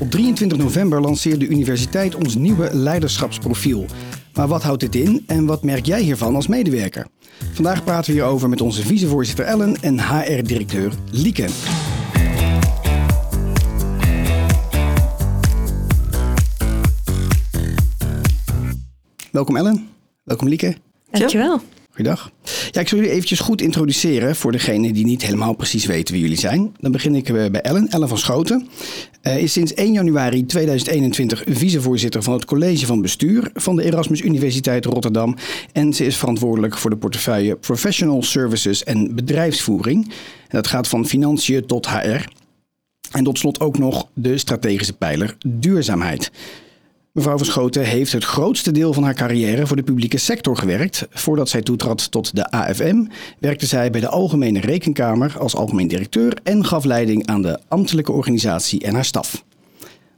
Op 23 november lanceert de universiteit ons nieuwe leiderschapsprofiel. Maar wat houdt dit in en wat merk jij hiervan als medewerker? Vandaag praten we hierover met onze vicevoorzitter Ellen en HR-directeur Lieke. Welkom Ellen. Welkom Lieke. Dankjewel. Ja, ik zal jullie eventjes goed introduceren voor degenen die niet helemaal precies weten wie jullie zijn. Dan begin ik eh, bij Ellen, Ellen van Schoten. Uh, is sinds 1 januari 2021 vicevoorzitter van het college van bestuur van de Erasmus Universiteit Rotterdam. En ze is verantwoordelijk voor de portefeuille Professional Services en bedrijfsvoering. Dat gaat van financiën tot HR. En tot slot ook nog de strategische pijler duurzaamheid. Mevrouw Verschoten heeft het grootste deel van haar carrière voor de publieke sector gewerkt. Voordat zij toetrad tot de AFM, werkte zij bij de Algemene Rekenkamer als algemeen directeur en gaf leiding aan de ambtelijke organisatie en haar staf.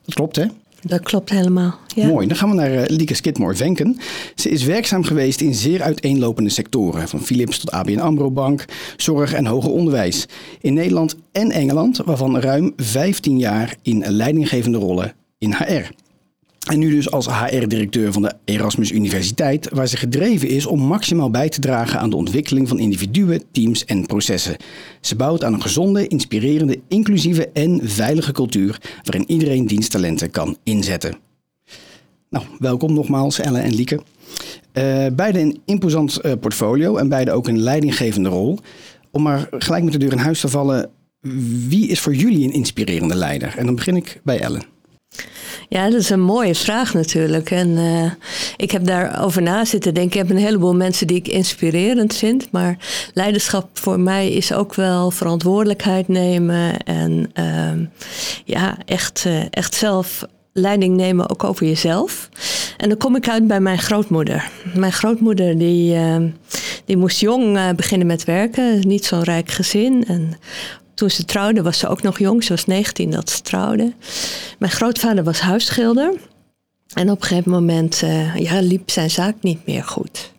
Dat klopt, hè? Dat klopt helemaal. Ja. Mooi, dan gaan we naar uh, Lieke Skidmore-Venken. Ze is werkzaam geweest in zeer uiteenlopende sectoren, van Philips tot ABN AMRO Bank, zorg en hoger onderwijs. In Nederland en Engeland, waarvan ruim 15 jaar in leidinggevende rollen in HR. En nu dus als HR-directeur van de Erasmus Universiteit, waar ze gedreven is om maximaal bij te dragen aan de ontwikkeling van individuen, teams en processen. Ze bouwt aan een gezonde, inspirerende, inclusieve en veilige cultuur waarin iedereen diensttalenten kan inzetten. Nou, welkom nogmaals Ellen en Lieke. Uh, beide een imposant uh, portfolio en beide ook een leidinggevende rol. Om maar gelijk met de deur in huis te vallen, wie is voor jullie een inspirerende leider? En dan begin ik bij Ellen. Ja, dat is een mooie vraag natuurlijk. En uh, ik heb daarover na zitten denken. Ik heb een heleboel mensen die ik inspirerend vind. Maar leiderschap voor mij is ook wel verantwoordelijkheid nemen. En uh, ja, echt, uh, echt zelf leiding nemen ook over jezelf. En dan kom ik uit bij mijn grootmoeder. Mijn grootmoeder die, die moest jong beginnen met werken. Niet zo'n rijk gezin. En toen ze trouwde was ze ook nog jong. Ze was 19 dat ze trouwde. Mijn grootvader was huisschilder. En op een gegeven moment uh, ja, liep zijn zaak niet meer goed.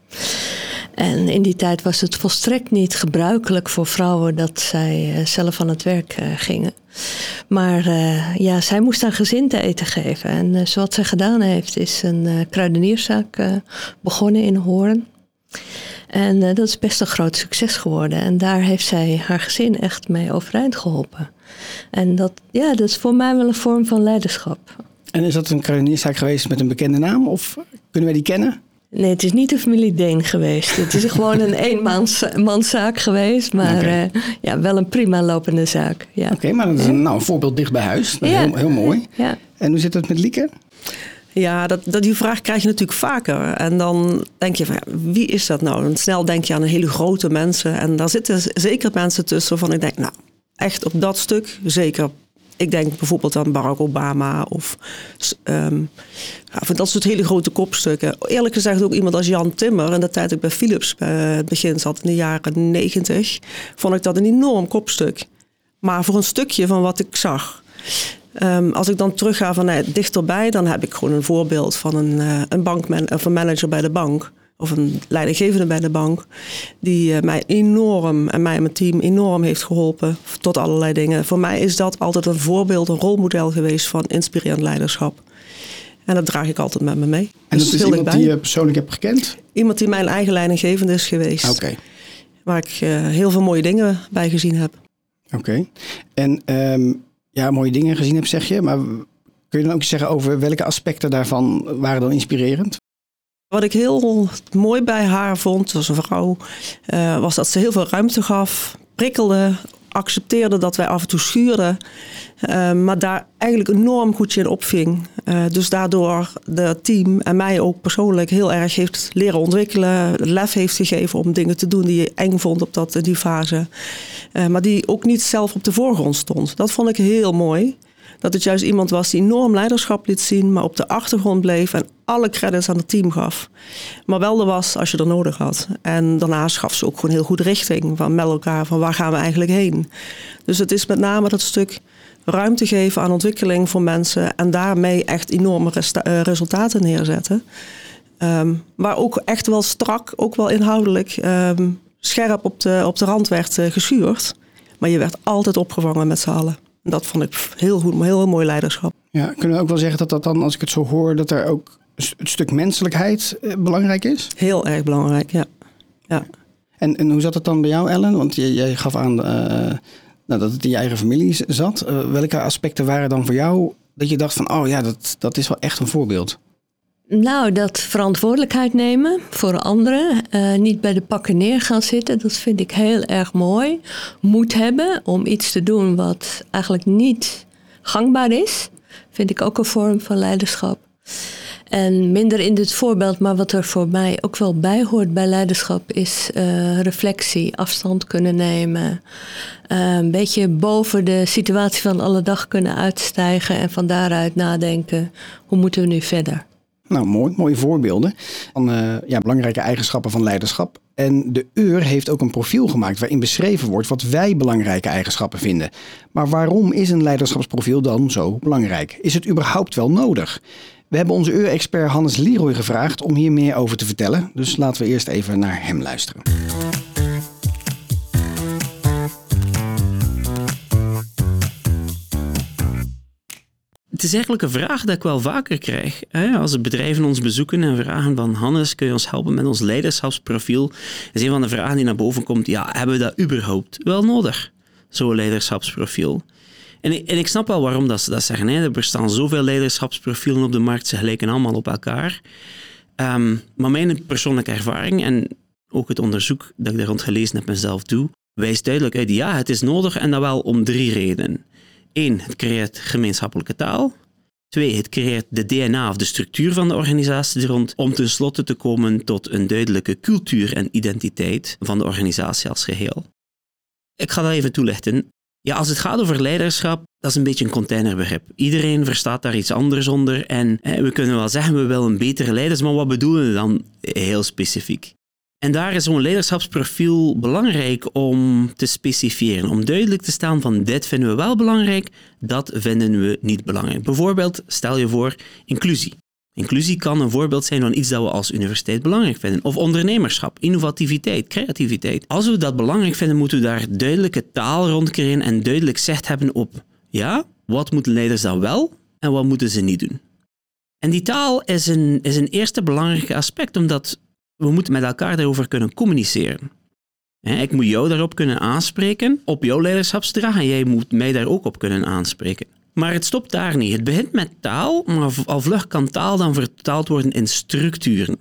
En in die tijd was het volstrekt niet gebruikelijk voor vrouwen dat zij uh, zelf aan het werk uh, gingen. Maar ja, zij moest haar gezin te eten geven. En wat zij gedaan heeft, is een kruidenierszaak begonnen in Hoorn. En uh, dat is best een groot succes geworden. En daar heeft zij haar gezin echt mee overeind geholpen. En dat, ja, dat is voor mij wel een vorm van leiderschap. En is dat een kruidenierszaak geweest met een bekende naam? Of kunnen wij die kennen? Nee, het is niet de familie Deen geweest. Het is gewoon een eenmanszaak geweest, maar okay. uh, ja, wel een prima lopende zaak. Ja. Oké, okay, maar dat is een, nou, een voorbeeld dicht bij huis. Dat is ja. heel, heel mooi. Ja. En hoe zit het met Lieke? Ja, dat, dat, die vraag krijg je natuurlijk vaker. En dan denk je van, wie is dat nou? En snel denk je aan een hele grote mensen. En daar zitten zeker mensen tussen waarvan ik denk, nou, echt op dat stuk zeker. Ik denk bijvoorbeeld aan Barack Obama of um, ja, dat soort hele grote kopstukken. Eerlijk gezegd ook iemand als Jan Timmer. En de tijd ik bij Philips het begin zat in de jaren negentig, vond ik dat een enorm kopstuk. Maar voor een stukje van wat ik zag. Um, als ik dan terugga van nou, dichterbij, dan heb ik gewoon een voorbeeld van een, uh, een, bankman, of een manager bij de bank. Of een leidinggevende bij de bank. Die uh, mij enorm en mij en mijn team enorm heeft geholpen tot allerlei dingen. Voor mij is dat altijd een voorbeeld, een rolmodel geweest van inspirerend leiderschap. En dat draag ik altijd met me mee. En dus dat is iemand die je persoonlijk hebt gekend? Iemand die mijn eigen leidinggevende is geweest. Oké. Okay. Waar ik uh, heel veel mooie dingen bij gezien heb. Oké. Okay. En um, ja, mooie dingen gezien heb, zeg je. Maar kun je dan ook zeggen over welke aspecten daarvan waren dan inspirerend? Wat ik heel mooi bij haar vond, als een vrouw, uh, was dat ze heel veel ruimte gaf, prikkelde, accepteerde dat wij af en toe schuurden, uh, maar daar eigenlijk enorm goed in opving. Uh, dus daardoor de team en mij ook persoonlijk heel erg heeft leren ontwikkelen, lef heeft gegeven om dingen te doen die je eng vond op dat, die fase, uh, maar die ook niet zelf op de voorgrond stond. Dat vond ik heel mooi. Dat het juist iemand was die enorm leiderschap liet zien, maar op de achtergrond bleef en alle credits aan het team gaf. Maar wel er was als je er nodig had. En daarnaast gaf ze ook gewoon heel goed richting van met elkaar van waar gaan we eigenlijk heen. Dus het is met name dat stuk ruimte geven aan ontwikkeling voor mensen en daarmee echt enorme resultaten neerzetten. Um, waar ook echt wel strak, ook wel inhoudelijk, um, scherp op de, op de rand werd uh, geschuurd. Maar je werd altijd opgevangen met z'n allen. Dat vond ik heel goed, heel, heel mooi leiderschap. Ja, kunnen we ook wel zeggen dat dat dan, als ik het zo hoor, dat er ook het stuk menselijkheid eh, belangrijk is? Heel erg belangrijk, ja. ja. En, en hoe zat het dan bij jou, Ellen? Want jij, jij gaf aan uh, nou, dat het in je eigen familie zat. Uh, welke aspecten waren dan voor jou dat je dacht van, oh ja, dat, dat is wel echt een voorbeeld? Nou, dat verantwoordelijkheid nemen voor anderen. Uh, niet bij de pakken neer gaan zitten. Dat vind ik heel erg mooi. Moed hebben om iets te doen wat eigenlijk niet gangbaar is. Vind ik ook een vorm van leiderschap. En minder in dit voorbeeld, maar wat er voor mij ook wel bij hoort bij leiderschap, is uh, reflectie, afstand kunnen nemen. Uh, een beetje boven de situatie van alle dag kunnen uitstijgen en van daaruit nadenken: hoe moeten we nu verder? Nou, mooi, mooie voorbeelden van uh, ja, belangrijke eigenschappen van leiderschap. En de UR heeft ook een profiel gemaakt waarin beschreven wordt wat wij belangrijke eigenschappen vinden. Maar waarom is een leiderschapsprofiel dan zo belangrijk? Is het überhaupt wel nodig? We hebben onze UR-expert Hannes Leroy gevraagd om hier meer over te vertellen. Dus laten we eerst even naar hem luisteren. Het is eigenlijk een vraag die ik wel vaker krijg. Als bedrijven ons bezoeken en vragen van Hannes, kun je ons helpen met ons leiderschapsprofiel? is een van de vragen die naar boven komt, ja, hebben we dat überhaupt wel nodig? Zo'n leiderschapsprofiel. En ik, en ik snap wel waarom dat ze dat zeggen. Er bestaan zoveel leiderschapsprofielen op de markt, ze gelijken allemaal op elkaar. Um, maar mijn persoonlijke ervaring en ook het onderzoek dat ik daar rond gelezen heb mezelf doe, wijst duidelijk uit, ja, het is nodig en dat wel om drie redenen. Eén, het creëert gemeenschappelijke taal. Twee, het creëert de DNA of de structuur van de organisatie rond om tenslotte te komen tot een duidelijke cultuur en identiteit van de organisatie als geheel. Ik ga dat even toelichten. Ja, als het gaat over leiderschap, dat is een beetje een containerbegrip. Iedereen verstaat daar iets anders onder en we kunnen wel zeggen we willen betere leiders, maar wat bedoelen we dan heel specifiek? En daar is zo'n leiderschapsprofiel belangrijk om te specifieren, om duidelijk te staan van dit vinden we wel belangrijk, dat vinden we niet belangrijk. Bijvoorbeeld, stel je voor inclusie. Inclusie kan een voorbeeld zijn van iets dat we als universiteit belangrijk vinden. Of ondernemerschap, innovativiteit, creativiteit. Als we dat belangrijk vinden, moeten we daar duidelijke taal rond creëren en duidelijk zicht hebben op, ja, wat moeten leiders dan wel en wat moeten ze niet doen. En die taal is een, is een eerste belangrijke aspect, omdat we moeten met elkaar daarover kunnen communiceren. Ik moet jou daarop kunnen aanspreken, op jouw leiderschapsdrag, en jij moet mij daar ook op kunnen aanspreken. Maar het stopt daar niet. Het begint met taal, maar al vlug kan taal dan vertaald worden in structuren.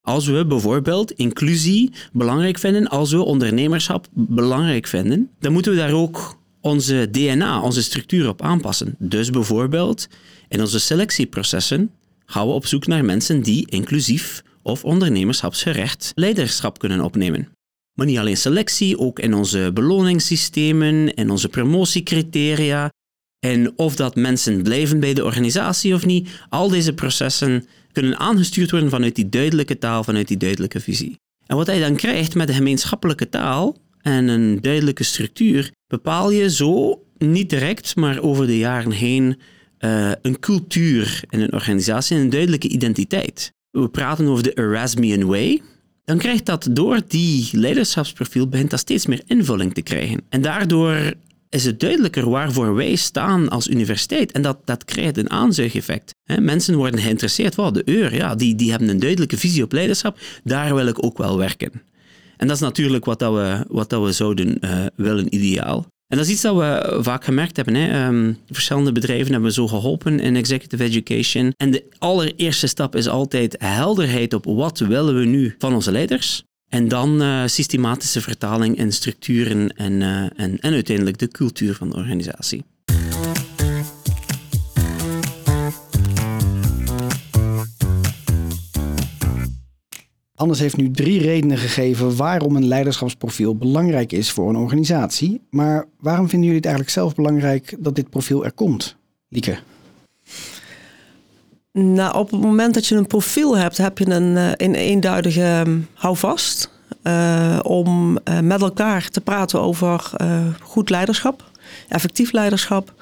Als we bijvoorbeeld inclusie belangrijk vinden, als we ondernemerschap belangrijk vinden, dan moeten we daar ook onze DNA, onze structuur op aanpassen. Dus bijvoorbeeld in onze selectieprocessen gaan we op zoek naar mensen die inclusief of ondernemerschapsgerecht leiderschap kunnen opnemen. Maar niet alleen selectie, ook in onze beloningssystemen, in onze promotiecriteria, en of dat mensen blijven bij de organisatie of niet, al deze processen kunnen aangestuurd worden vanuit die duidelijke taal, vanuit die duidelijke visie. En wat hij dan krijgt met de gemeenschappelijke taal en een duidelijke structuur, bepaal je zo niet direct, maar over de jaren heen uh, een cultuur in een organisatie en een duidelijke identiteit. We praten over de Erasmian Way. Dan krijgt dat door die leiderschapsprofiel begint dat steeds meer invulling te krijgen. En daardoor is het duidelijker waarvoor wij staan als universiteit. En dat, dat krijgt een aanzuigeffect. mensen worden geïnteresseerd. Wow, de EUR, ja, die, die hebben een duidelijke visie op leiderschap. Daar wil ik ook wel werken. En dat is natuurlijk wat, dat we, wat dat we zouden uh, willen, ideaal. En dat is iets dat we vaak gemerkt hebben. Hè. Um, verschillende bedrijven hebben zo geholpen in executive education. En de allereerste stap is altijd helderheid op wat willen we nu van onze leiders. En dan uh, systematische vertaling in structuren en, uh, en, en uiteindelijk de cultuur van de organisatie. Anders heeft nu drie redenen gegeven waarom een leiderschapsprofiel belangrijk is voor een organisatie. Maar waarom vinden jullie het eigenlijk zelf belangrijk dat dit profiel er komt? Lieke? Nou, op het moment dat je een profiel hebt, heb je een, een eenduidige um, houvast. Uh, om uh, met elkaar te praten over goed leiderschap, effectief leiderschap.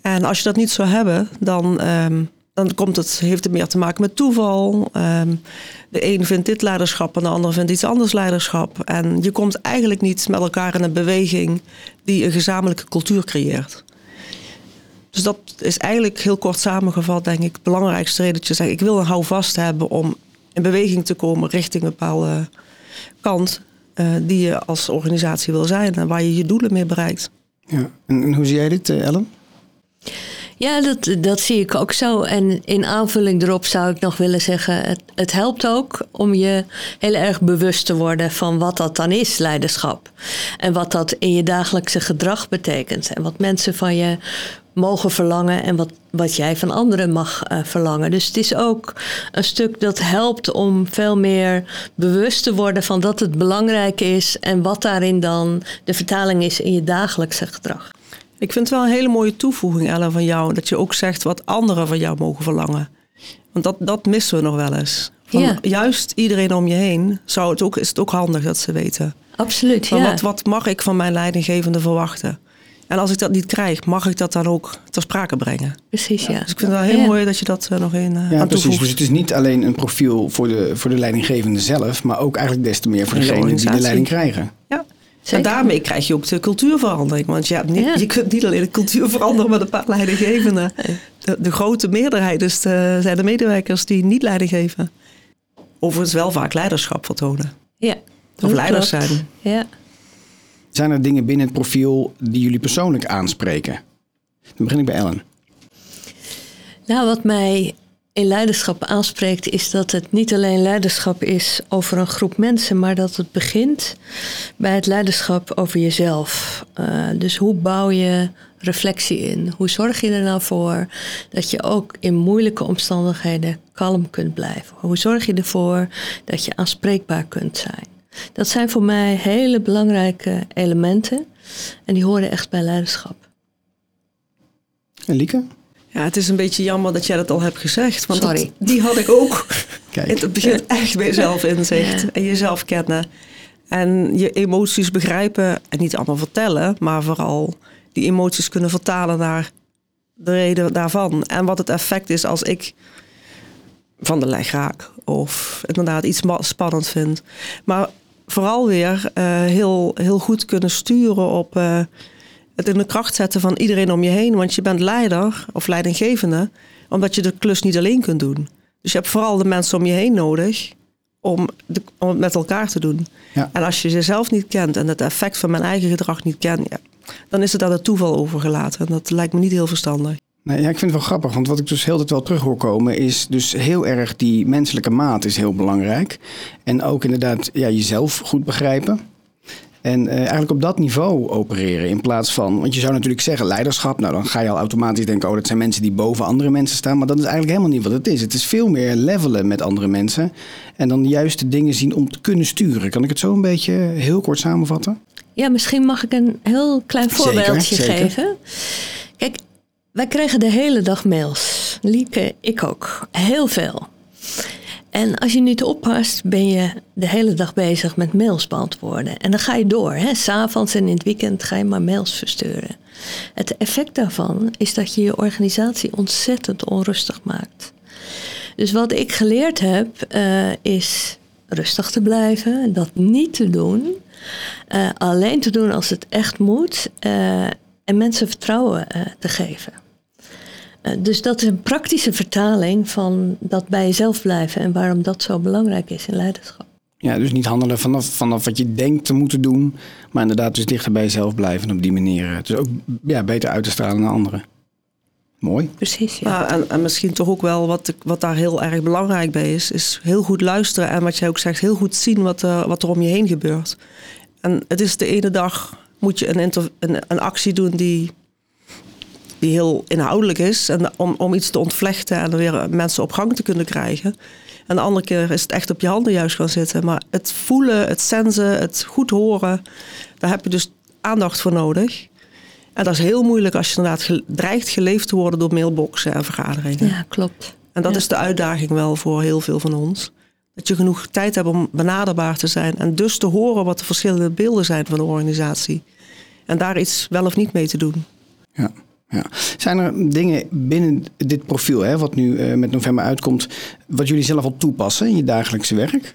En als je dat niet zou hebben, dan, um, dan komt het, heeft het meer te maken met toeval. Um, de een vindt dit leiderschap en de ander vindt iets anders leiderschap. En je komt eigenlijk niet met elkaar in een beweging die een gezamenlijke cultuur creëert. Dus dat is eigenlijk heel kort samengevat, denk ik, het belangrijkste reden dat je ik wil een houvast hebben om in beweging te komen richting een bepaalde kant uh, die je als organisatie wil zijn en waar je je doelen mee bereikt. Ja. En, en hoe zie jij dit, Ellen? Ja, dat, dat zie ik ook zo. En in aanvulling erop zou ik nog willen zeggen: het, het helpt ook om je heel erg bewust te worden van wat dat dan is, leiderschap. En wat dat in je dagelijkse gedrag betekent. En wat mensen van je mogen verlangen en wat, wat jij van anderen mag uh, verlangen. Dus het is ook een stuk dat helpt om veel meer bewust te worden van dat het belangrijk is en wat daarin dan de vertaling is in je dagelijkse gedrag. Ik vind het wel een hele mooie toevoeging, Ellen, van jou. Dat je ook zegt wat anderen van jou mogen verlangen. Want dat, dat missen we nog wel eens. Van ja. Juist iedereen om je heen zou het ook, is het ook handig dat ze weten. Absoluut, ja. Wat, wat mag ik van mijn leidinggevende verwachten? En als ik dat niet krijg, mag ik dat dan ook ter sprake brengen? Precies, ja. Dus ik vind het wel heel mooi dat je dat uh, nog in uh, Ja, precies. Dus het is niet alleen een profiel voor de, voor de leidinggevende zelf, maar ook eigenlijk des te meer voor degenen die de leiding krijgen. Ja. En daarmee krijg je ook de cultuurverandering. Want ja, niet, je kunt niet alleen de cultuur veranderen met een paar leidinggevenden. De, de grote meerderheid dus de, zijn de medewerkers die niet leiding geven. Overigens wel vaak leiderschap vertonen. Ja. Of leiders zijn. Ja. Zijn er dingen binnen het profiel die jullie persoonlijk aanspreken? Dan begin ik bij Ellen. Nou, wat mij in leiderschap aanspreekt, is dat het niet alleen leiderschap is over een groep mensen, maar dat het begint bij het leiderschap over jezelf. Uh, dus hoe bouw je reflectie in? Hoe zorg je er nou voor dat je ook in moeilijke omstandigheden kalm kunt blijven? Hoe zorg je ervoor dat je aanspreekbaar kunt zijn? Dat zijn voor mij hele belangrijke elementen en die horen echt bij leiderschap. En Lieke? Ja, het is een beetje jammer dat jij dat al hebt gezegd. Want Sorry. die had ik ook. Kijk. Het begint echt bij zelfinzicht ja. en jezelf kennen. En je emoties begrijpen en niet allemaal vertellen, maar vooral die emoties kunnen vertalen naar de reden daarvan. En wat het effect is als ik van de leg raak of inderdaad iets spannend vind. Maar vooral weer uh, heel, heel goed kunnen sturen op uh, het in de kracht zetten van iedereen om je heen. Want je bent leider of leidinggevende, omdat je de klus niet alleen kunt doen. Dus je hebt vooral de mensen om je heen nodig om, de, om het met elkaar te doen. Ja. En als je jezelf niet kent en het effect van mijn eigen gedrag niet kent, ja, dan is het aan het toeval overgelaten. En dat lijkt me niet heel verstandig. Nee, ja, ik vind het wel grappig, want wat ik dus heel tijd wel terug hoor komen, is dus heel erg die menselijke maat is heel belangrijk. En ook inderdaad ja, jezelf goed begrijpen. En eh, eigenlijk op dat niveau opereren in plaats van, want je zou natuurlijk zeggen leiderschap, nou dan ga je al automatisch denken, oh dat zijn mensen die boven andere mensen staan, maar dat is eigenlijk helemaal niet wat het is. Het is veel meer levelen met andere mensen en dan de juiste dingen zien om te kunnen sturen. Kan ik het zo een beetje heel kort samenvatten? Ja, misschien mag ik een heel klein voorbeeldje zeker, zeker. geven. Kijk, wij kregen de hele dag mails. Lieke, ik ook. Heel veel. En als je niet oppast, ben je de hele dag bezig met mails beantwoorden. En dan ga je door. S'avonds en in het weekend ga je maar mails versturen. Het effect daarvan is dat je je organisatie ontzettend onrustig maakt. Dus wat ik geleerd heb, uh, is rustig te blijven, dat niet te doen. Uh, alleen te doen als het echt moet. Uh, en mensen vertrouwen te geven. Dus dat is een praktische vertaling van dat bij jezelf blijven en waarom dat zo belangrijk is in leiderschap. Ja, dus niet handelen vanaf, vanaf wat je denkt te moeten doen, maar inderdaad dus dichter bij jezelf blijven en op die manier. Dus ook ja, beter uit te stralen naar anderen. Mooi. Precies, ja. ja en, en, misschien toch ook wel wat, wat daar heel erg belangrijk bij is, is heel goed luisteren en wat jij ook zegt, heel goed zien wat, uh, wat er om je heen gebeurt. En het is de ene dag moet je een, een, een actie doen die die heel inhoudelijk is. En om, om iets te ontvlechten en weer mensen op gang te kunnen krijgen. En de andere keer is het echt op je handen juist gaan zitten. Maar het voelen, het sensen, het goed horen, daar heb je dus aandacht voor nodig. En dat is heel moeilijk als je inderdaad dreigt geleefd te worden door mailboxen en vergaderingen. Ja, klopt. En dat ja. is de uitdaging wel voor heel veel van ons. Dat je genoeg tijd hebt om benaderbaar te zijn en dus te horen wat de verschillende beelden zijn van de organisatie. En daar iets wel of niet mee te doen. Ja. Ja. Zijn er dingen binnen dit profiel, hè, wat nu uh, met november uitkomt, wat jullie zelf al toepassen in je dagelijkse werk?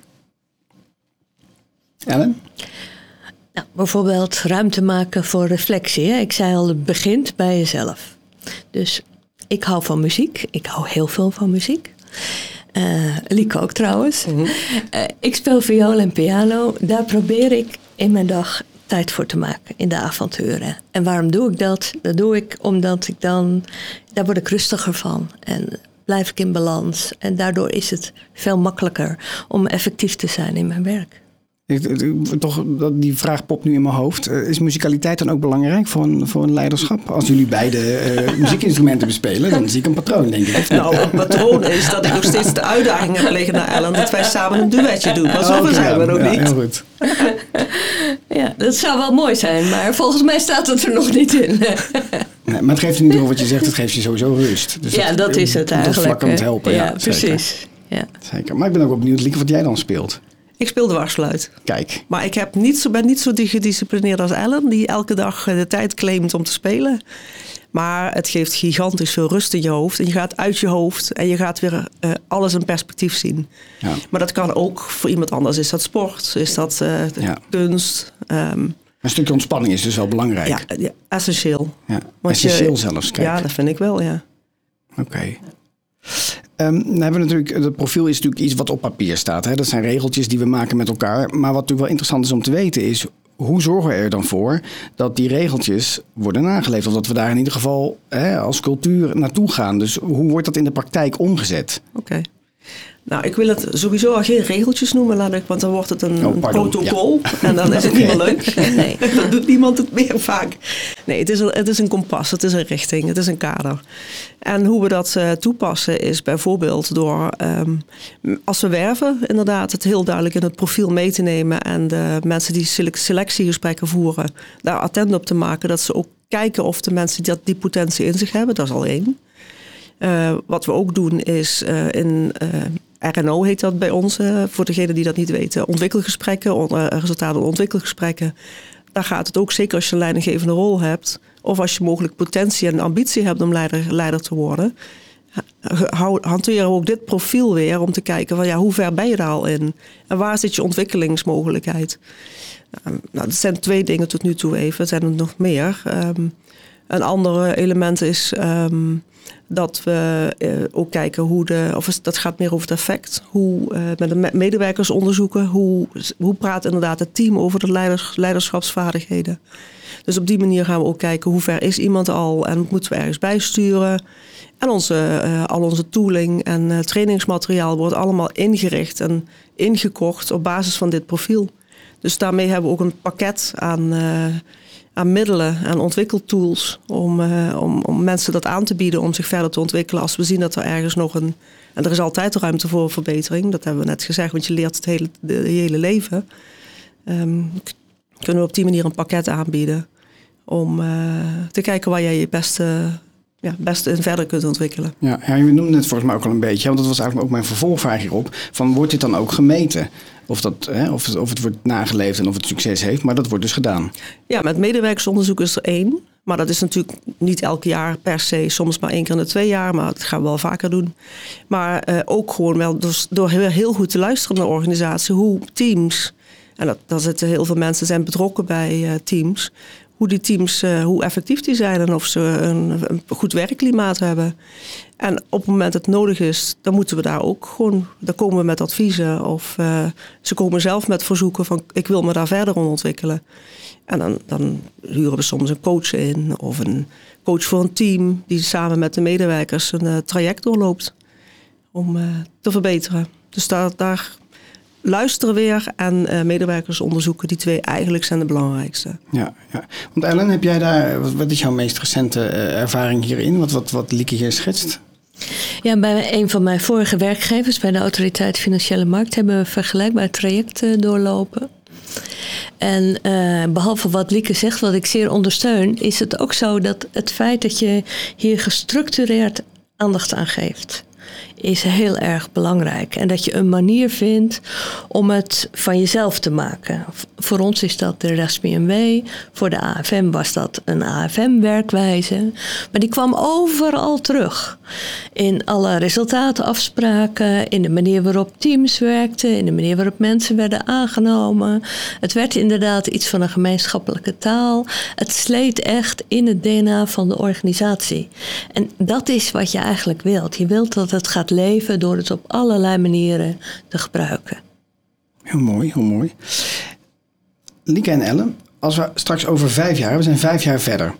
Ellen? Nou, bijvoorbeeld ruimte maken voor reflectie. Hè? Ik zei al, het begint bij jezelf. Dus ik hou van muziek. Ik hou heel veel van muziek. Uh, Lieke ook trouwens. Uh, ik speel viool en piano. Daar probeer ik in mijn dag tijd voor te maken in de avonturen. En waarom doe ik dat? Dat doe ik omdat ik dan, daar word ik rustiger van. En blijf ik in balans. En daardoor is het veel makkelijker om effectief te zijn in mijn werk. Toch, die vraag popt nu in mijn hoofd. Eh, is muzikaliteit dan ook belangrijk voor een, voor een leiderschap? Als jullie beide uh, muziekinstrumenten bespelen, dan zie ik een patroon, denk ik. Nou, het patroon is dat ik nog steeds de uitdaging heb liggen naar Ellen dat wij samen een duetje doen. Maar zo zijn we nog ja, niet. Heel goed. ja, dat zou wel mooi zijn, maar volgens mij staat het er nog niet in. Nee, maar het geeft niet over wat je zegt, het geeft je sowieso rust. Dus ja, dat, is het eigenlijk. Dat vlak aan het helpen. Ja, ja precies. Ja. Zeker. Maar ik ben ook benieuwd, Lieke, wat jij dan speelt. Ik speel dwarsfluit. Kijk. Maar ik heb niet zo, ben niet zo gedisciplineerd als Ellen, die elke dag eh, de tijd claimt om te spelen. Maar het geeft gigantisch veel rust in je hoofd. En je gaat uit je hoofd en je gaat weer uh, alles in perspectief zien. Ja. Maar dat kan ook voor iemand anders. Is dat sport? Is dat uh, ja. kunst? Um, een stukje ontspanning is dus wel belangrijk. Ja, ja essentieel. Ja, essentieel zelfs. Kijk. Ja, dat vind ik wel, ja. Oké. Okay. Um, dan hebben we natuurlijk, het profiel is natuurlijk iets wat op papier staat. Hè? Dat zijn regeltjes die we maken met elkaar. Maar wat natuurlijk wel interessant is om te weten is... hoe zorgen we er dan voor dat die regeltjes worden nageleefd? Of dat we daar in ieder geval hè, als cultuur naartoe gaan. Dus hoe wordt dat in de praktijk omgezet? Oké. Nou, ik wil het sowieso al geen regeltjes noemen, laat ik, want dan wordt het een, oh, protocol. En dan is het niet meer leuk. Nee. dan doet niemand het meer vaak. Nee, het is, een, het is een kompas, het is een richting, het is een kader. En hoe we dat uh, toepassen is bijvoorbeeld door, um, als we werven, inderdaad, het heel duidelijk in het profiel mee te nemen. En de mensen die selectiegesprekken voeren, daar attent op te maken. Dat ze ook kijken of de mensen die, die potentie in zich hebben, dat is al één. Uh, wat we ook doen is uh, in RNO heet dat bij ons, voor degenen die dat niet weten. Ontwikkelgesprekken, on, resultaten ontwikkelgesprekken. Daar gaat het ook zeker als je een leidinggevende rol hebt. Of als je mogelijk potentie en ambitie hebt om leider, leider te worden. Hanteren we ook dit profiel weer om te kijken van ja, hoe ver ben je daar al in? En waar zit je ontwikkelingsmogelijkheid? Nou, nou dat zijn twee dingen tot nu toe even. Er zijn er nog meer. Um, een ander element is um, dat we uh, ook kijken hoe de, of dat gaat meer over het effect, hoe uh, met de medewerkers onderzoeken, hoe, hoe praat inderdaad het team over de leiders, leiderschapsvaardigheden. Dus op die manier gaan we ook kijken hoe ver is iemand al en moeten we ergens bijsturen. En onze, uh, al onze tooling en trainingsmateriaal wordt allemaal ingericht en ingekocht op basis van dit profiel. Dus daarmee hebben we ook een pakket aan aan middelen, aan ontwikkeltools om, uh, om, om mensen dat aan te bieden om zich verder te ontwikkelen. Als we zien dat er ergens nog een. En er is altijd ruimte voor verbetering, dat hebben we net gezegd, want je leert het hele, de, hele leven. Um, kunnen we op die manier een pakket aanbieden om uh, te kijken waar jij je beste ja, best in verder kunt ontwikkelen. Ja, ja, je noemde het volgens mij ook al een beetje, want dat was eigenlijk ook mijn vervolgvraag hierop. Van wordt dit dan ook gemeten? Of, dat, hè, of, of het wordt nageleefd en of het succes heeft, maar dat wordt dus gedaan. Ja, met medewerkersonderzoek is er één. Maar dat is natuurlijk niet elk jaar per se, soms maar één keer in de twee jaar, maar dat gaan we wel vaker doen. Maar uh, ook gewoon wel dus door heel, goed te luisteren naar organisatie, hoe teams, en dat, daar zitten heel veel mensen zijn betrokken bij uh, teams, hoe die teams, uh, hoe effectief die zijn en of ze een, een, goed werkklimaat hebben. En op het moment dat het nodig is, dan moeten we daar ook gewoon, dan komen we met adviezen of uh, ze komen zelf met verzoeken van ik wil me daar verder om ontwikkelen. En dan, dan huren we soms een coach in of een coach voor een team die samen met de medewerkers een uh, traject doorloopt om te verbeteren. Dus daar, daar luisteren weer en uh, medewerkers onderzoeken. Die twee eigenlijk zijn de belangrijkste. Ja, ja. want Ellen, heb jij daar, wat is jouw meest recente uh, ervaring hierin? Wat, wat, wat Lieke hier schetst? Ja, bij een van mijn vorige werkgevers, bij de Autoriteit Financiële Markt, hebben we vergelijkbaar trajecten doorlopen. En uh, behalve wat Lieke zegt, wat ik zeer ondersteun, is het ook zo dat het feit dat je hier gestructureerd aandacht aan geeft is heel erg belangrijk. En dat je een manier vindt om het van jezelf te maken. Voor ons is dat de RASMW. Voor de AFM was dat een AFM-werkwijze. Maar die kwam overal terug. In alle resultatenafspraken, in de manier waarop teams werkten, in de manier waarop mensen werden aangenomen. Het werd inderdaad iets van een gemeenschappelijke taal. Het sleet echt in het DNA van de organisatie. En dat is wat je eigenlijk wilt. Je wilt dat het gaat leven door het op allerlei manieren te gebruiken. Heel mooi, heel mooi. Lieke en Ellen, als we straks over vijf jaar, we zijn vijf jaar verder.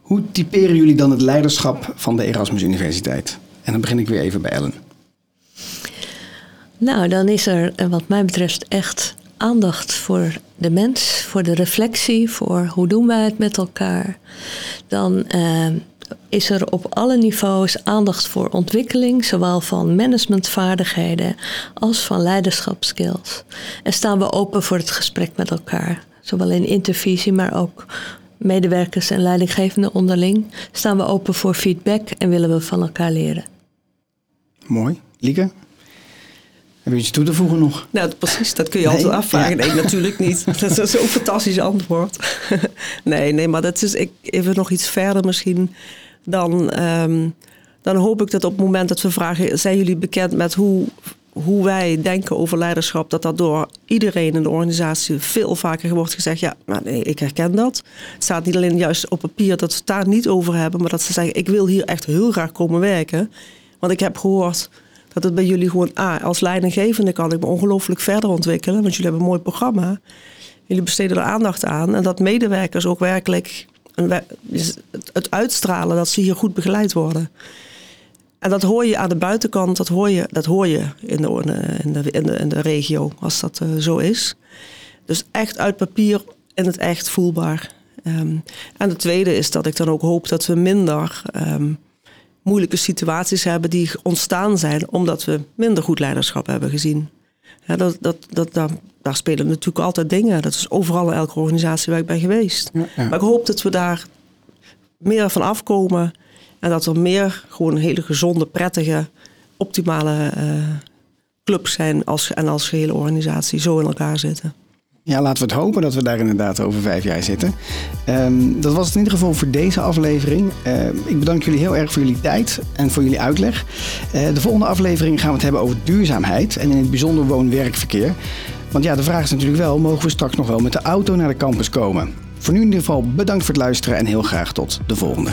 Hoe typeren jullie dan het leiderschap van de Erasmus Universiteit? En dan begin ik weer even bij Ellen. Nou, dan is er eh, wat mij betreft echt aandacht voor de mens, voor de reflectie, voor hoe doen wij het met elkaar. Dan uh, is er op alle niveaus aandacht voor ontwikkeling, zowel van managementvaardigheden als van leiderschapskills. En staan we open voor het gesprek met elkaar, zowel in intervisie, maar ook medewerkers en leidinggevenden onderling. Staan we open voor feedback en willen we van elkaar leren. Mooi. Lieke? Heb je iets toe te voegen nog? Nou, precies, dat kun je altijd afvragen. Nee, natuurlijk niet. Dat is zo'n fantastisch antwoord. nee, nee, maar dat is ik, even nog iets verder misschien. Dan, um, dan hoop ik dat op het moment dat we vragen... zijn jullie bekend met hoe, hoe wij denken over leiderschap... dat dat door iedereen in de organisatie veel vaker wordt gezegd... ja, maar nee, ik herken dat. Het staat niet alleen juist op papier dat we het daar niet over hebben... maar dat ze zeggen, ik wil hier echt heel graag komen werken. Want ik heb gehoord dat het bij jullie gewoon, ah, als leidinggevende kan ik me ongelooflijk verder ontwikkelen, want jullie hebben een mooi programma. Jullie besteden er aandacht aan en dat medewerkers ook werkelijk het uitstralen dat ze hier goed begeleid worden. En dat hoor je aan de buitenkant, dat hoor je, dat hoor je in, de, in, de, in, de, de regio, als dat uh, zo is. Dus echt uit papier en het echt voelbaar. Um, en het tweede is dat ik dan ook hoop dat we minder um, moeilijke situaties hebben die ontstaan zijn omdat we minder goed leiderschap hebben gezien. Ja, dat, dat, dat, daar, daar, spelen natuurlijk altijd dingen. Dat is overal in elke organisatie waar ik ben geweest. Maar ik hoop dat we daar meer van afkomen. En dat er meer gewoon hele gezonde, prettige, optimale uh, clubs zijn als, en als gehele organisatie zo in elkaar zitten. Ja, laten we het hopen dat we daar inderdaad over vijf jaar zitten. Um, dat was het in ieder geval voor deze aflevering. Uh, ik bedank jullie heel erg voor jullie tijd en voor jullie uitleg. Uh, de volgende aflevering gaan we het hebben over duurzaamheid en in het bijzonder woon-werkverkeer. Want ja, de vraag is natuurlijk wel, mogen we straks nog wel met de auto naar de campus komen? Voor nu in ieder geval bedankt voor het luisteren en heel graag tot de volgende.